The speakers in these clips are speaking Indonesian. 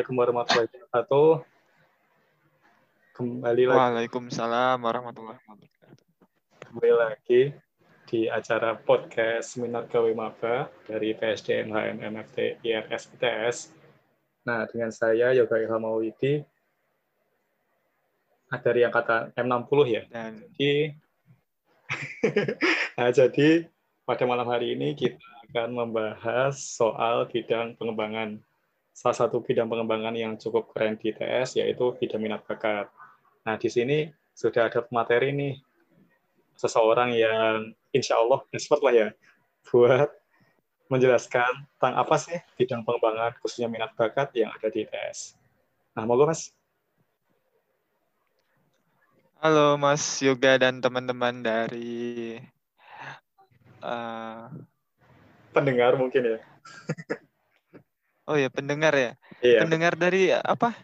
Assalamualaikum warahmatullahi wabarakatuh. Kembali lagi. Waalaikumsalam warahmatullahi wabarakatuh. Kembali lagi di acara podcast Seminar Gawe Maba dari PSDM HMMFT IRS ITS. Nah, dengan saya Yoga Ilham Mawidi dari angkatan M60 ya. Dan Jadi, nah, jadi pada malam hari ini kita akan membahas soal bidang pengembangan. Salah satu bidang pengembangan yang cukup keren di ITS yaitu bidang minat bakat. Nah, di sini sudah ada materi nih seseorang yang insya Allah expert lah ya buat menjelaskan tentang apa sih bidang pengembangan khususnya minat bakat yang ada di ITS. Nah, monggo Mas. halo Mas Yoga dan teman-teman dari eh, Pendengar mungkin ya. oh ya pendengar ya. Iya. Pendengar dari apa?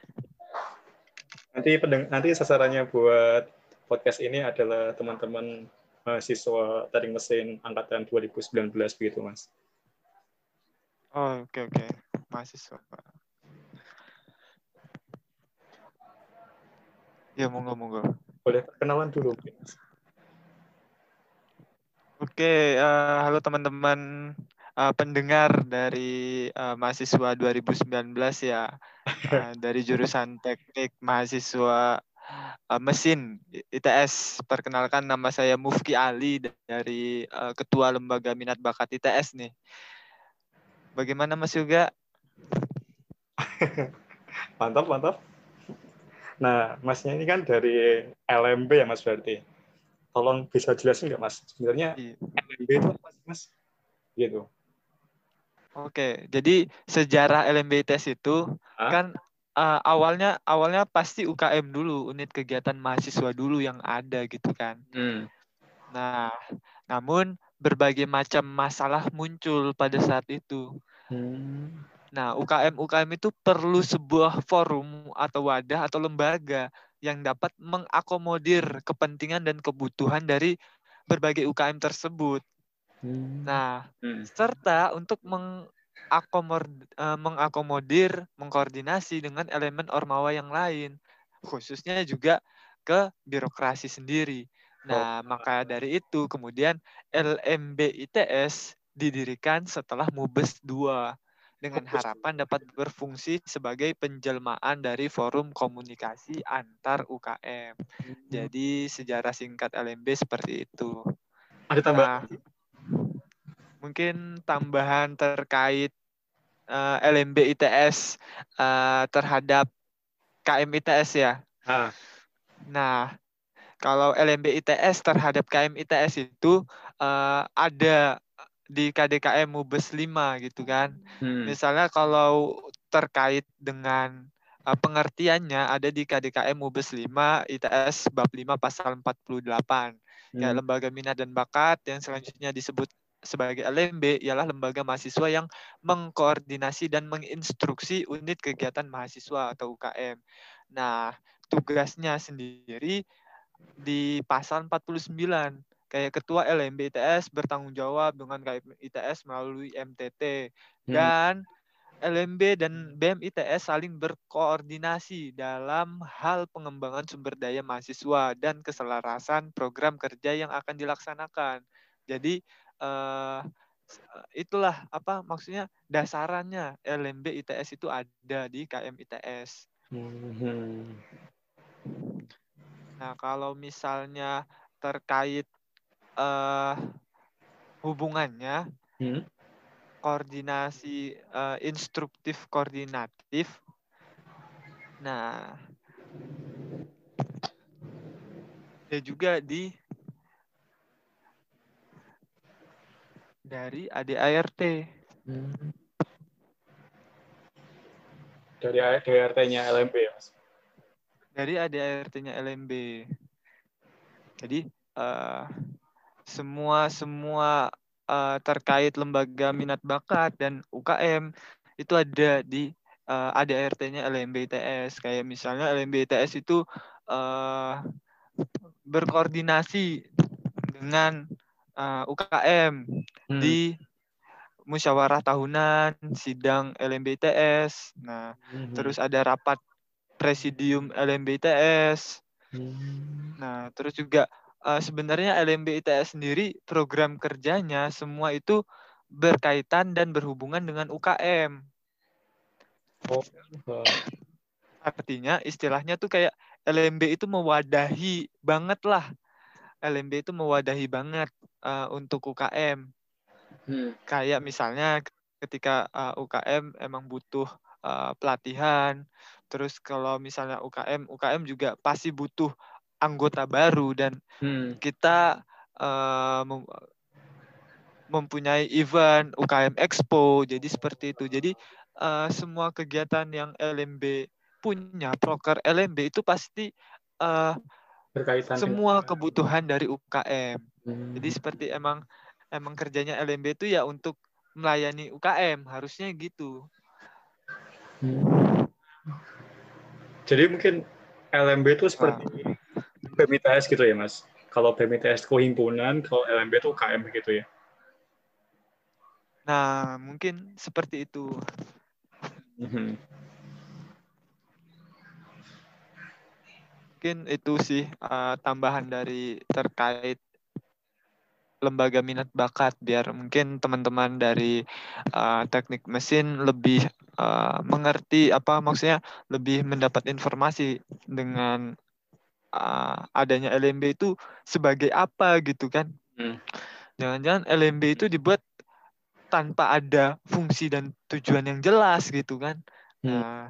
Nanti pendeng nanti sasarannya buat podcast ini adalah teman-teman mahasiswa teknik mesin angkatan 2019 begitu, Mas. Oh, oke oke. Mahasiswa. Ya monggo monggo. Boleh perkenalan dulu, Mas. Oke, eh, halo teman-teman eh, pendengar dari eh, mahasiswa 2019 ya, Eh, dari jurusan teknik mahasiswa eh, mesin ITS. Perkenalkan nama saya Mufki Ali dari eh, Ketua Lembaga Minat Bakat ITS nih. Bagaimana Mas Yoga? Mantap, mantap. Nah, Masnya ini kan dari LMB ya, Mas berarti. Tolong bisa jelasin nggak, Mas? Sebenarnya Iya. LMB itu apa sih, Mas? Gitu. Oke, jadi sejarah LMB ITS itu Hah? kan eh, awalnya awalnya pasti UKM dulu, unit kegiatan mahasiswa dulu yang ada gitu kan. Hmm. Nah, namun berbagai macam masalah muncul pada saat itu. Hmm. Nah, UKM UKM itu perlu sebuah forum atau wadah atau lembaga yang dapat mengakomodir kepentingan dan kebutuhan dari berbagai UKM tersebut. Hmm. Nah, Hmm. serta untuk eh, mengakomodir, mengkoordinasi dengan elemen ormawa yang lain, khususnya juga ke birokrasi sendiri. Nah, maka dari itu kemudian LMB ITS didirikan setelah Mubes 2 dengan harapan dapat berfungsi sebagai penjelmaan dari forum komunikasi antar UKM. Jadi sejarah singkat LMB seperti itu. ada tambahan Nah, mungkin tambahan terkait eh, LMB ITS eh, terhadap KM ITS ya. Ah, Nah, kalau LMB ITS terhadap KM ITS itu eh, ada di KDKM Mubes 5 gitu kan. hmm. Misalnya kalau terkait dengan eh, pengertiannya ada di KDKM Mubes 5 ITS bab 5 pasal 48. Kayak Hmm. lembaga minat dan bakat yang selanjutnya disebut sebagai LMB ialah lembaga mahasiswa yang mengkoordinasi dan menginstruksi unit kegiatan mahasiswa atau UKM. Nah, tugasnya sendiri di pasal 49 kayak ketua LMB ITS bertanggung jawab dengan KM ITS melalui MTT Hmm. dan LMB dan BEM ITS saling berkoordinasi dalam hal pengembangan sumber daya mahasiswa dan keselarasan program kerja yang akan dilaksanakan. Jadi eh, itulah apa maksudnya dasarannya LMB ITS itu ada di KM ITS. Hmm. Nah, kalau misalnya terkait eh, hubungannya Hmm. koordinasi eh, instruktif koordinatif. Nah, ya juga di dari ADART. Hmm. Dari DRT-nya LMB ya, Mas. Dari ADART-nya LMB. Jadi eh, semua semua eh, terkait lembaga minat bakat dan UKM itu ada di eh, ADART-nya LMB ITS. Kayak misalnya LMB ITS itu eh, berkoordinasi dengan eh, UKM Hmm. di musyawarah tahunan, sidang LMBTS. Nah, hmm. terus ada rapat presidium LMBTS. Hmm. Nah, terus juga uh, sebenarnya LMBTS sendiri program kerjanya semua itu berkaitan dan berhubungan dengan UKM. Oh. Artinya istilahnya tuh kayak LMB itu mewadahi banget lah. LMB itu mewadahi banget uh, untuk UKM. Hmm. Kayak misalnya ketika uh, eh, UKM emang butuh uh, pelatihan, terus kalau misalnya UKM, UKM juga pasti butuh anggota baru dan hmm. kita uh, mem mempunyai event UKM Expo, jadi seperti itu. Jadi uh, semua kegiatan yang LMB punya, proker LMB itu pasti uh, berkaitan semua dengan... kebutuhan dari UKM. Hmm. Jadi seperti emang emang kerjanya LMB itu ya untuk melayani UKM harusnya gitu. Hmm. Jadi mungkin LMB itu seperti nah. BMITS gitu ya mas. Kalau BMITS himpunan, kalau LMB itu UKM gitu ya. Nah mungkin seperti itu. Hmm. Mungkin itu sih uh, tambahan dari terkait lembaga minat bakat biar mungkin teman-teman dari uh, teknik mesin lebih uh, mengerti apa maksudnya lebih mendapat informasi dengan uh, adanya LMB itu sebagai apa gitu kan hmm. jangan-jangan LMB itu dibuat tanpa ada fungsi dan tujuan yang jelas gitu kan hmm. nah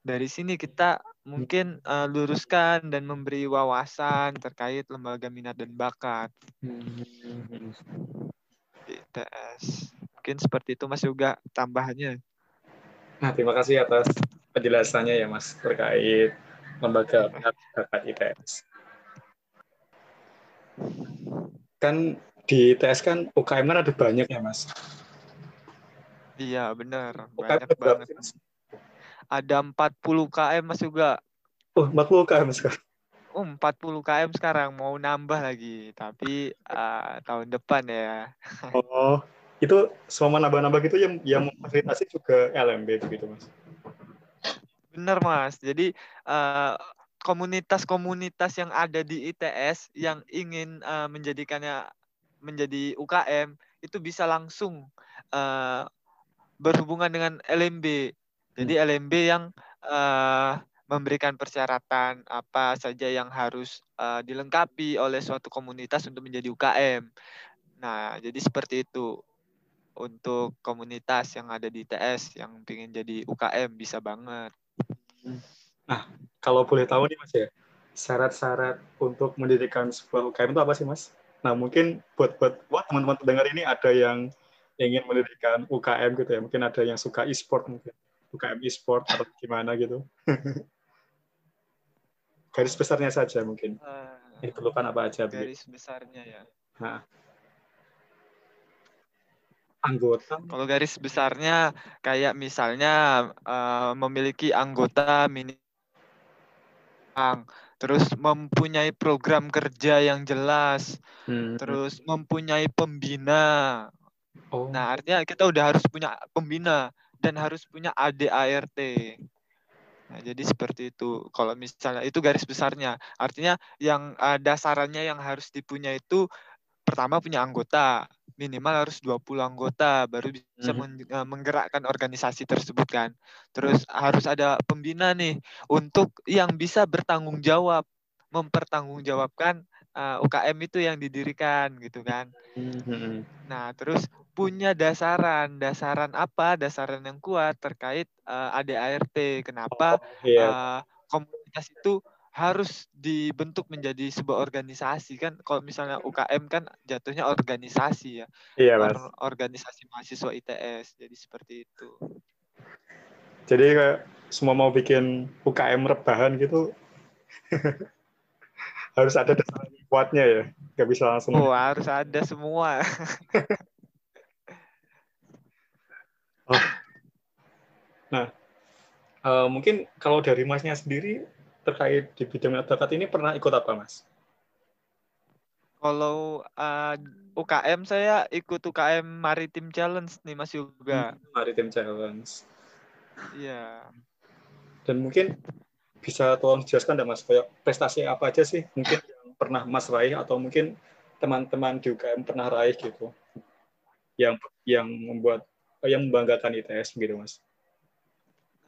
dari sini kita mungkin uh, luruskan dan memberi wawasan terkait lembaga minat dan bakat. ITS. Mungkin seperti itu Mas juga tambahannya. Nah, terima kasih atas penjelasannya ya Mas terkait lembaga minat bakat ITS. Kan di ITS kan UKM kan ada banyak ya Mas. Iya benar. UKM banyak banget. Mas? Ada 40 km Mas juga. Oh, 40 km sekarang. Oh, 40 km sekarang mau nambah lagi, tapi uh, tahun depan ya. Oh, itu semua nambah-nambah gitu yang yang memfasilitasi juga LMB gitu, Mas. Benar, Mas. Jadi uh, komunitas-komunitas yang ada di ITS yang ingin uh, menjadikannya menjadi UKM itu bisa langsung uh, berhubungan dengan LMB. Jadi hmm. LMB yang uh, memberikan persyaratan apa saja yang harus uh, dilengkapi oleh suatu komunitas untuk menjadi UKM. Nah, jadi seperti itu untuk komunitas yang ada di ITS yang ingin jadi UKM bisa banget. Nah, kalau boleh tahu nih Mas ya, syarat-syarat untuk mendirikan sebuah UKM itu apa sih Mas? Nah, mungkin buat buat buat teman-teman pendengar ini ada yang ingin mendirikan UKM gitu ya, mungkin ada yang suka e-sport mungkin UKM e-sport atau gimana gitu? garis besarnya saja mungkin. Uh, Diperlukan apa aja? Garis begitu. besarnya ya. Nah. Anggota. Kalau garis besarnya kayak misalnya uh, memiliki anggota minimal terus mempunyai program kerja yang jelas, hmm. terus mempunyai pembina. Oh. Nah, artinya kita udah harus punya pembina dan harus punya ADART. Nah, jadi seperti itu. Kalau misalnya itu garis besarnya, artinya yang uh, dasarannya yang harus dipunya itu pertama punya anggota, minimal harus 20 anggota baru bisa mm -hmm. menggerakkan organisasi tersebut kan. Terus harus ada pembina nih untuk yang bisa bertanggung jawab, mempertanggungjawabkan uh, UKM itu yang didirikan gitu kan. Mm -hmm. Nah, terus punya dasaran. Dasaran apa? Dasaran yang kuat terkait uh, eh, ADART. Kenapa oh, iya. uh, komunitas itu harus dibentuk menjadi sebuah organisasi kan kalau misalnya UKM kan jatuhnya organisasi ya iya, mas. Or organisasi mahasiswa ITS jadi seperti itu jadi kayak semua mau bikin UKM rebahan gitu harus ada dasar kuatnya ya nggak bisa langsung oh harus ada semua Nah, uh, mungkin kalau dari masnya sendiri terkait di bidang bakat ini pernah ikut apa mas? Kalau uh, UKM saya ikut UKM Maritim Challenge nih Mas Yoga. Hmm, Maritim Challenge. Iya. Dan mungkin bisa tolong jelaskan Mas, kayak prestasi apa aja sih mungkin yang pernah Mas raih atau mungkin teman-teman di UKM pernah raih gitu yang yang membuat yang membanggakan ITS gitu Mas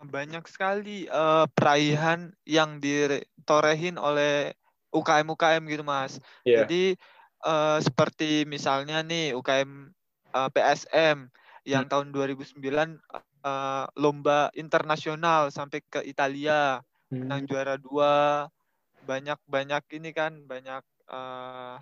banyak sekali uh, peraihan yang ditorehin oleh UKM UKM gitu mas. Yeah. Jadi uh, seperti misalnya nih UKM uh, eh, PSM yang hmm. tahun 2009 uh, lomba internasional sampai ke Italia hmm. menang juara dua banyak banyak ini kan banyak uh,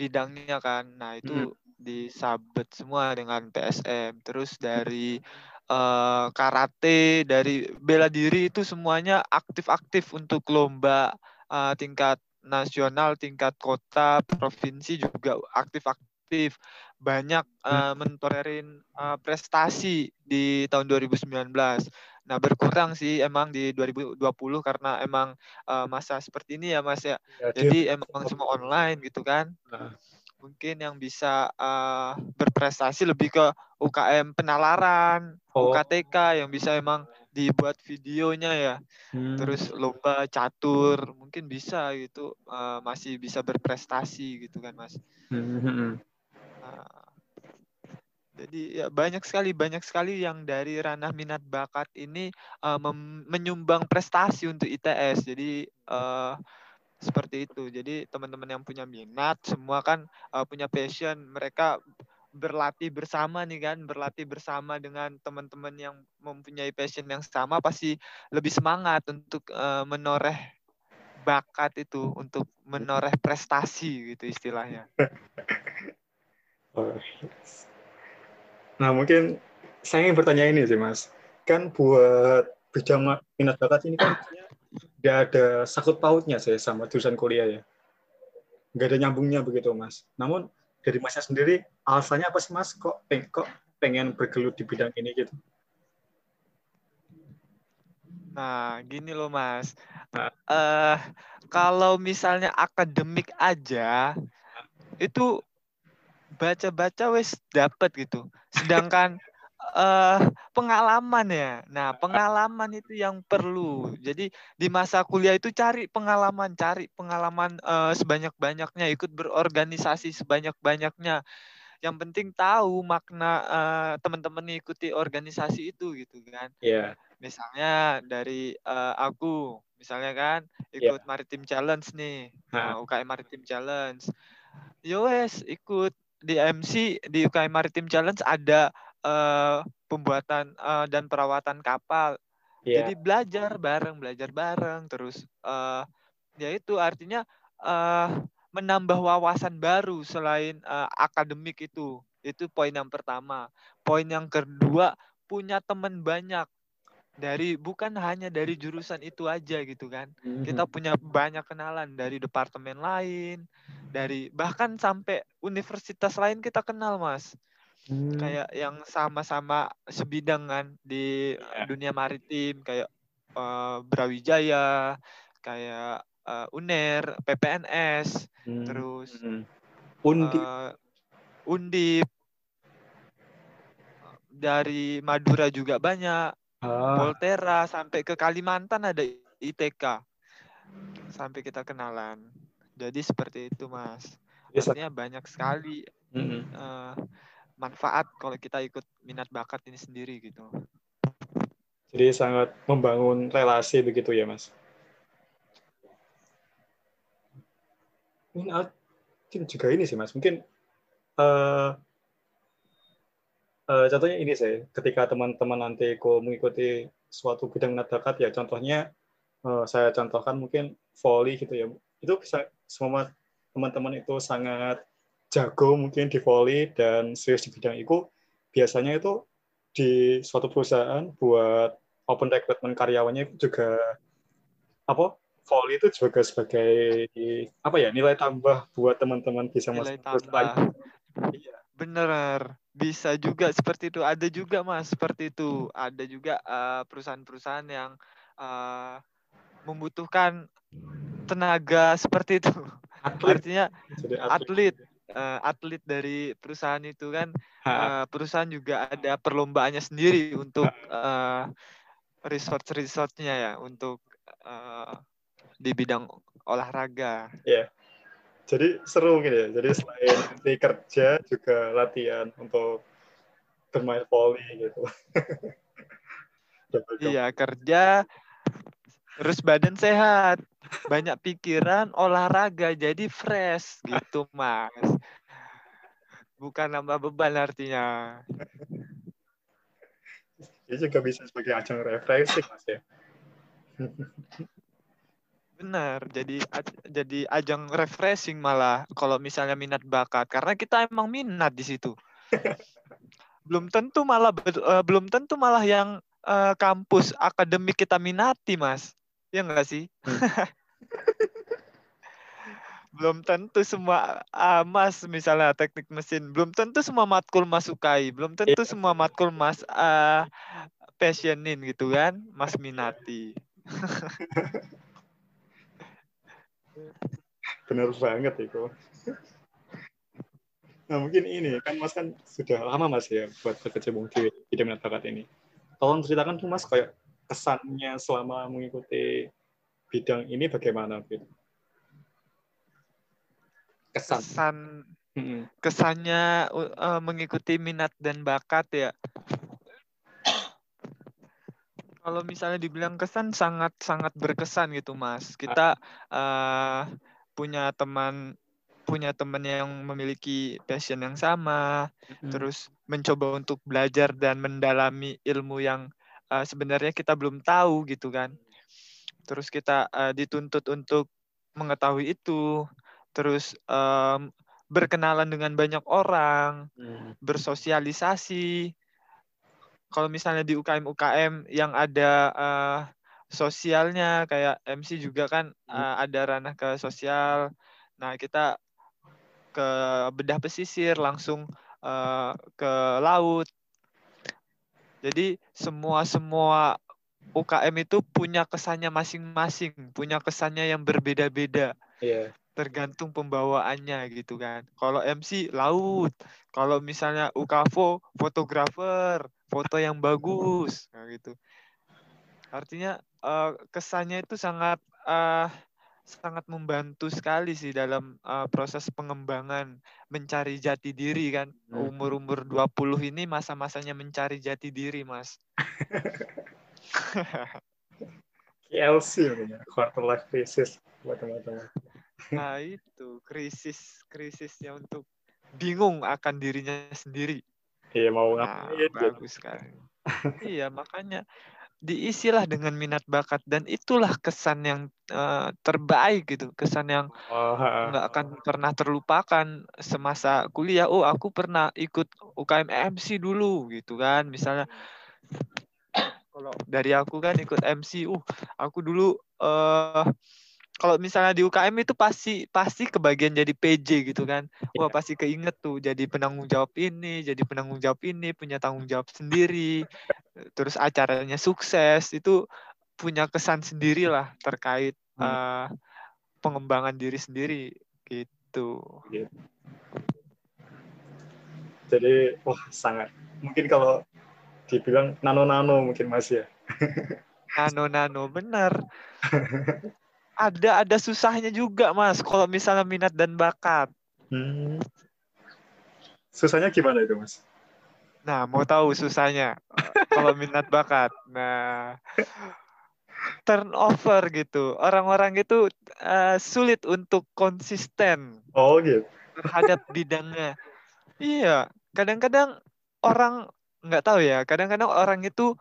bidangnya kan. Nah itu hmm. disabet semua dengan PSM. Terus dari uh, karate, dari bela diri itu semuanya aktif-aktif untuk lomba uh, tingkat nasional, tingkat kota, provinsi juga aktif-aktif. Banyak uh, mentorerin uh, prestasi di tahun 2019. Nah, berkurang sih emang di 2020 karena emang uh, masa seperti ini ya, Mas ya. ya Jadi emang semua online gitu kan. Nah mungkin yang bisa uh, berprestasi lebih ke UKM penalaran, oh. UKTK yang bisa emang dibuat videonya ya. Hmm. Terus lomba catur mungkin bisa gitu uh, masih bisa berprestasi gitu kan Mas. Hmm. Uh, jadi ya banyak sekali banyak sekali yang dari ranah minat bakat ini uh, menyumbang prestasi untuk ITS. Jadi uh, seperti itu. Jadi teman-teman yang punya minat semua kan uh, punya passion, mereka berlatih bersama nih kan, berlatih bersama dengan teman-teman yang mempunyai passion yang sama pasti lebih semangat untuk uh, menoreh bakat itu, untuk menoreh prestasi gitu istilahnya. Oh, nah mungkin saya ingin bertanya ini sih mas, kan buat bidang minat bakat ini kan nggak ada sakut pautnya saya sama jurusan kuliah ya. Nggak ada nyambungnya begitu mas. Namun dari masnya sendiri alasannya apa sih mas? Kok peng kok pengen bergelut di bidang ini gitu? Nah, gini loh mas. Nah. Uh, kalau misalnya akademik aja, itu baca-baca wes dapat gitu. Sedangkan uh, pengalaman ya. Nah, pengalaman itu yang perlu. Jadi di masa kuliah itu cari pengalaman, cari pengalaman uh, sebanyak-banyaknya, ikut berorganisasi sebanyak-banyaknya. Yang penting tahu makna uh, teman-teman ikuti organisasi itu gitu kan. Iya. Yeah. Misalnya dari uh, aku, misalnya kan iya. ikut yeah. Maritim Challenge nih, uh, UKM Maritim Challenge. Yowes ikut di MC di UKM Maritim Challenge ada uh, pembuatan uh, dan perawatan kapal. Yeah. Jadi belajar bareng, belajar bareng, terus uh, ya itu artinya uh, menambah wawasan baru selain uh, akademik itu. Itu poin yang pertama. Poin yang kedua punya teman banyak dari bukan hanya dari jurusan itu aja gitu kan. Mm-hmm. Kita punya banyak kenalan dari departemen lain, dari bahkan sampai universitas lain kita kenal, Mas. Hmm. Kayak yang sama-sama sebidang kan di yeah. dunia maritim kayak uh, Brawijaya, kayak uh, UNER, PPNS, hmm. terus hmm. Undip. Uh, Undip dari Madura juga banyak. Ah. Volterra sampai ke Kalimantan ada ITK. Sampai kita kenalan. Jadi seperti itu, Mas. Maksudnya banyak sekali. Mm -hmm. uh, manfaat kalau kita ikut minat bakat ini sendiri gitu. Jadi sangat membangun relasi begitu ya, Mas. Mungkin juga ini sih, Mas. Mungkin uh, uh, contohnya ini saya, ketika teman-teman nanti kok mengikuti suatu bidang minat bakat ya, contohnya uh, saya contohkan mungkin volley gitu ya. Itu bisa semua teman-teman itu sangat jago mungkin di volley dan serius di bidang itu biasanya itu di suatu perusahaan buat open recruitment karyawannya itu juga apa volley itu juga sebagai apa ya nilai tambah buat teman-teman bisa nilai masuk tambah. Iya. Bener, bisa juga seperti itu. Ada juga mas seperti itu. Ada juga uh, perusahaan-perusahaan yang uh, membutuhkan tenaga seperti itu atlet. artinya atlet atlet, uh, atlet dari perusahaan itu kan uh, perusahaan juga ada perlombaannya sendiri untuk uh, research researchnya ya untuk uh, di bidang olahraga. Ya. Yeah. Jadi seru gitu ya. Jadi selain di kerja juga latihan untuk bermain volley gitu. iya kerja terus badan sehat banyak pikiran olahraga jadi fresh gitu mas bukan nambah beban artinya. Ini juga bisa sebagai ajang refreshing mas ya. Benar jadi jadi ajang refreshing malah kalau misalnya minat bakat karena kita emang minat di situ. Belum tentu malah uh, belum tentu malah yang uh, kampus akademik kita minati mas. Ya enggak sih? Hmm. Belum tentu semua uh, mas misalnya teknik mesin belum tentu semua matkul mas sukai belum tentu yeah. semua matkul mas uh, passionin gitu kan mas minati. Benar banget itu. Nah mungkin ini kan mas kan sudah lama mas ya buat berkecimpung di bidang minat bakat ini. Tolong ceritakan tuh mas kayak kesannya selama mengikuti bidang ini bagaimana gitu kesan. Kesan. Kesannya uh, mengikuti minat dan bakat ya. Kalau misalnya dibilang kesan sangat sangat berkesan gitu mas. Kita uh, punya teman punya teman yang memiliki passion yang sama hmm. terus mencoba untuk belajar dan mendalami ilmu yang uh, sebenarnya kita belum tahu gitu kan. Terus kita uh, dituntut untuk mengetahui itu terus um, berkenalan dengan banyak orang, hmm. bersosialisasi. Kalau misalnya di UKM UKM yang ada uh, sosialnya kayak MC juga kan uh, ada ranah ke sosial. Nah kita ke bedah pesisir langsung uh, ke laut. Jadi semua semua UKM itu punya kesannya masing-masing, punya kesannya yang berbeda-beda. Yeah tergantung pembawaannya gitu kan. Kalau MC laut, kalau misalnya UKFO fotografer, foto yang bagus nah gitu. Artinya uh, kesannya itu sangat uh, sangat membantu sekali sih dalam uh, proses pengembangan mencari jati diri kan. Hmm. Umur-umur 20 ini masa-masanya mencari jati diri, Mas. KLC quarter life crisis buat teman-teman. Nah itu krisis krisisnya untuk bingung akan dirinya sendiri. Iya mau nah, ngapain? bagus sekali. iya makanya diisilah dengan minat bakat dan itulah kesan yang uh, terbaik gitu kesan yang nggak oh, akan pernah terlupakan semasa kuliah oh aku pernah ikut UKM MC dulu gitu kan misalnya kalau dari aku kan ikut MC uh aku dulu uh, kalau misalnya di UKM itu pasti pasti kebagian jadi PJ gitu kan. Wah, iya. pasti keinget tuh jadi penanggung jawab ini, jadi penanggung jawab ini, punya tanggung jawab sendiri. Terus acaranya sukses, itu punya kesan sendiri lah terkait hmm. uh, pengembangan diri sendiri gitu. Gitu. Jadi, wah sangat. Mungkin kalau dibilang nano-nano mungkin Mas ya. Nano-nano, benar. ada ada susahnya juga mas kalau misalnya minat dan bakat. Hmm. Susahnya gimana itu mas? Nah mau tahu susahnya kalau minat bakat. Nah turnover gitu orang-orang itu uh, sulit untuk konsisten. Oh gitu. Terhadap bidangnya. Iya kadang-kadang orang nggak tahu ya kadang-kadang orang itu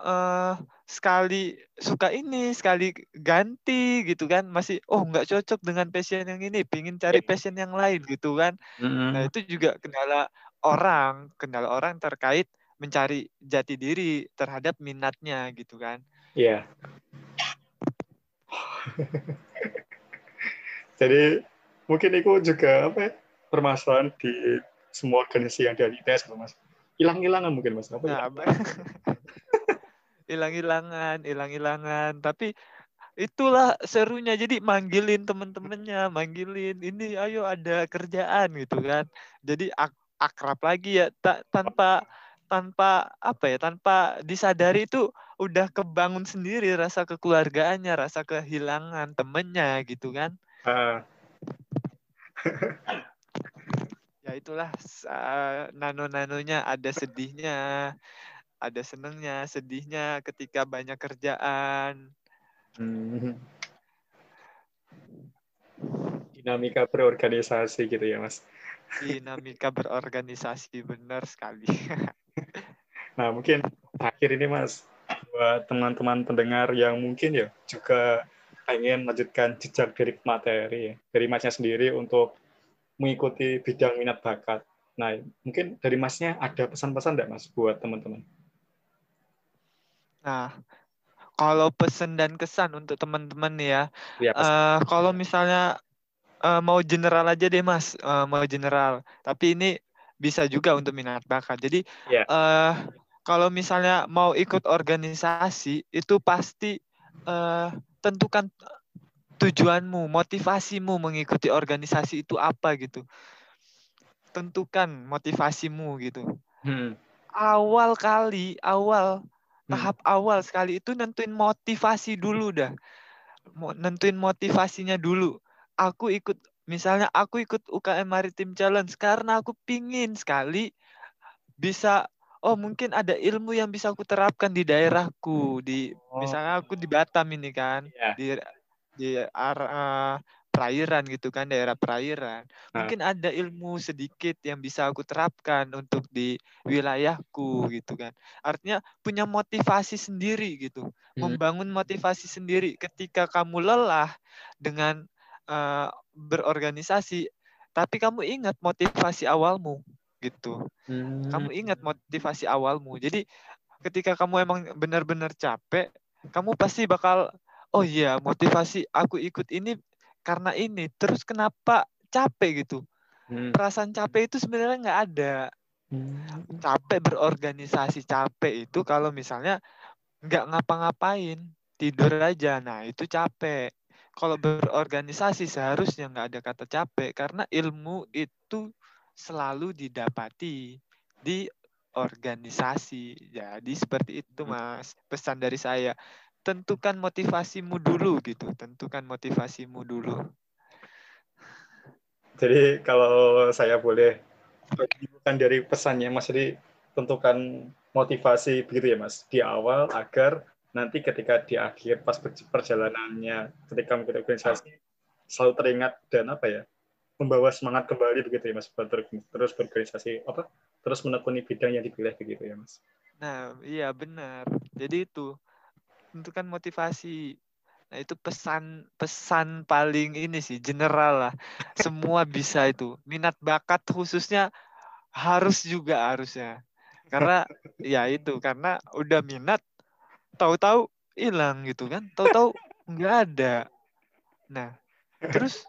uh, sekali suka ini sekali ganti gitu kan. Masih oh nggak cocok dengan passion yang ini pingin cari iya. passion yang lain gitu kan. Mm-hmm. nah itu juga kendala orang kendala orang terkait mencari jati diri terhadap minatnya gitu kan. Iya. Yeah. jadi mungkin itu juga apa ya, permasalahan di semua organisasi yang dari tes mas. Hilang-hilangan mungkin mas. Apa nah, hilang-hilangan, hilang-hilangan. Tapi itulah serunya. Jadi manggilin temen-temennya manggilin ini ayo ada kerjaan gitu kan. Jadi ak akrab lagi ya. Tak tanpa tanpa apa ya tanpa disadari itu udah kebangun sendiri rasa kekeluargaannya rasa kehilangan temennya gitu kan. Uh. ya itulah uh, nano-nanonya ada sedihnya ada senengnya sedihnya ketika banyak kerjaan Hmm. Dinamika berorganisasi gitu ya, Mas. Dinamika berorganisasi benar sekali. nah, mungkin akhir ini Mas buat teman-teman pendengar yang mungkin ya juga pengen melanjutkan jejak dari materi dari Masnya sendiri untuk mengikuti bidang minat bakat. Nah, mungkin dari Masnya ada pesan-pesan enggak Mas buat teman-teman? Nah, kalau pesan dan kesan untuk teman-teman ya, ya uh, kalau misalnya uh, mau general aja deh mas, uh, mau general. Tapi ini bisa juga untuk minat bakat. Jadi ya. uh, kalau misalnya mau ikut organisasi itu pasti uh, tentukan tujuanmu, motivasimu mengikuti organisasi itu apa gitu. Tentukan motivasimu gitu. Hmm. Awal kali, awal tahap hmm. awal sekali itu nentuin motivasi dulu dah nentuin motivasinya dulu aku ikut misalnya aku ikut UKM Maritim Challenge karena aku pingin sekali bisa oh mungkin ada ilmu yang bisa aku terapkan di daerahku di oh. misalnya aku di Batam ini kan yeah. di di arah perairan gitu kan daerah perairan. Mungkin ada ilmu sedikit yang bisa aku terapkan untuk di wilayahku gitu kan. Artinya punya motivasi sendiri gitu hmm. membangun motivasi sendiri. Ketika kamu lelah dengan uh, berorganisasi tapi kamu ingat motivasi awalmu gitu. Hmm. kamu ingat motivasi awalmu. Jadi ketika kamu emang benar-benar capek kamu pasti bakal oh iya motivasi aku ikut ini karena ini terus kenapa capek gitu hmm. perasaan capek itu sebenarnya nggak ada hmm. capek berorganisasi capek itu kalau misalnya nggak ngapa-ngapain tidur aja nah itu capek kalau berorganisasi seharusnya nggak ada kata capek karena ilmu itu selalu didapati di organisasi jadi seperti itu hmm. mas pesan dari saya tentukan motivasimu dulu gitu. Tentukan motivasimu dulu. Jadi kalau saya boleh bukan dari pesannya mas jadi tentukan motivasi begitu ya mas. Di awal agar nanti ketika di akhir pas perjalanannya ketika mengikuti organisasi selalu teringat dan apa ya membawa semangat kembali begitu ya mas terus berorganisasi apa terus menekuni bidang yang dipilih begitu ya mas. Nah iya benar. Jadi itu tentukan motivasi. Nah itu pesan pesan paling ini sih general lah. Semua bisa itu. Minat bakat khususnya harus juga harusnya. Karena ya itu karena udah minat tahu-tahu hilang gitu kan. Tahu-tahu nggak ada. Nah terus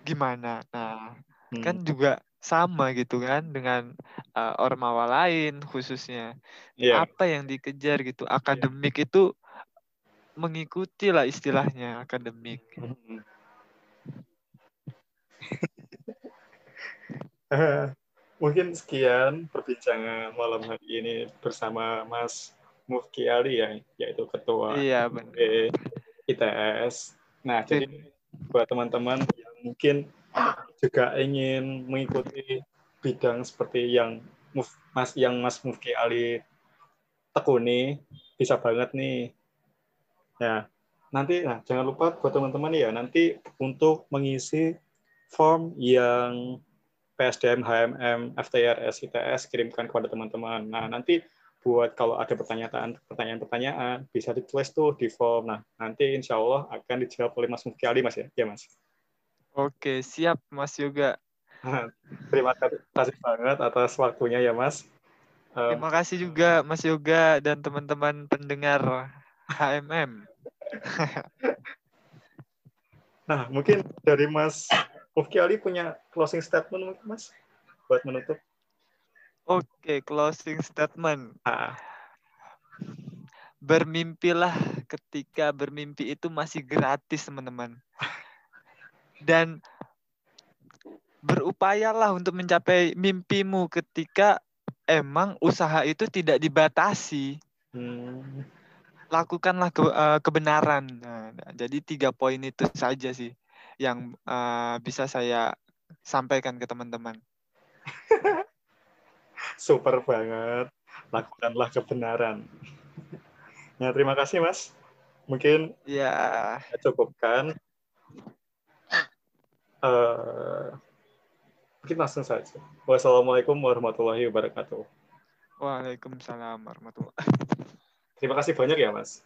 gimana? Nah hmm. kan juga sama gitu kan dengan uh, ormawa lain khususnya. Yeah. apa yang dikejar gitu? Akademik yeah. itu mengikuti lah istilahnya akademik. Mungkin sekian perbincangan malam hari ini bersama Mas Mufki Ali ya, yaitu ketua iya, ITS. Nah, jadi buat teman-teman yang mungkin juga ingin mengikuti bidang seperti yang Mas yang Mas Mufki Ali tekuni, bisa banget nih Ya, nanti nah, jangan lupa buat teman-teman ya nanti untuk mengisi form yang PSDM, HMM, FTRS, ITS kirimkan kepada teman-teman. Nah, nanti buat kalau ada pertanyaan pertanyaan-pertanyaan bisa ditulis tuh di form. Nah, nanti insya Allah akan dijawab oleh Mas Mufti Ali, Mas ya, ya Mas. Oke, siap Mas Yoga. Terima kasih banget atas waktunya ya Mas. Terima kasih juga Mas Yoga dan teman-teman pendengar HMM. nah, mungkin dari Mas Mufki Ali punya closing statement mungkin Mas buat menutup. Oke, okay, closing statement. Ah. bermimpilah ketika bermimpi itu masih gratis, teman-teman. Dan berupayalah untuk mencapai mimpimu ketika emang usaha itu tidak dibatasi. Hmm. Lakukanlah ke, uh, kebenaran. Nah, jadi tiga poin itu saja sih yang uh, bisa saya sampaikan ke teman-teman. Super banget. Lakukanlah kebenaran. Ya, terima kasih, Mas. Mungkin ya cukupkan. Uh, mungkin langsung saja. Wassalamualaikum warahmatullahi wabarakatuh. Waalaikumsalam warahmatullahi Terima kasih banyak ya, Mas.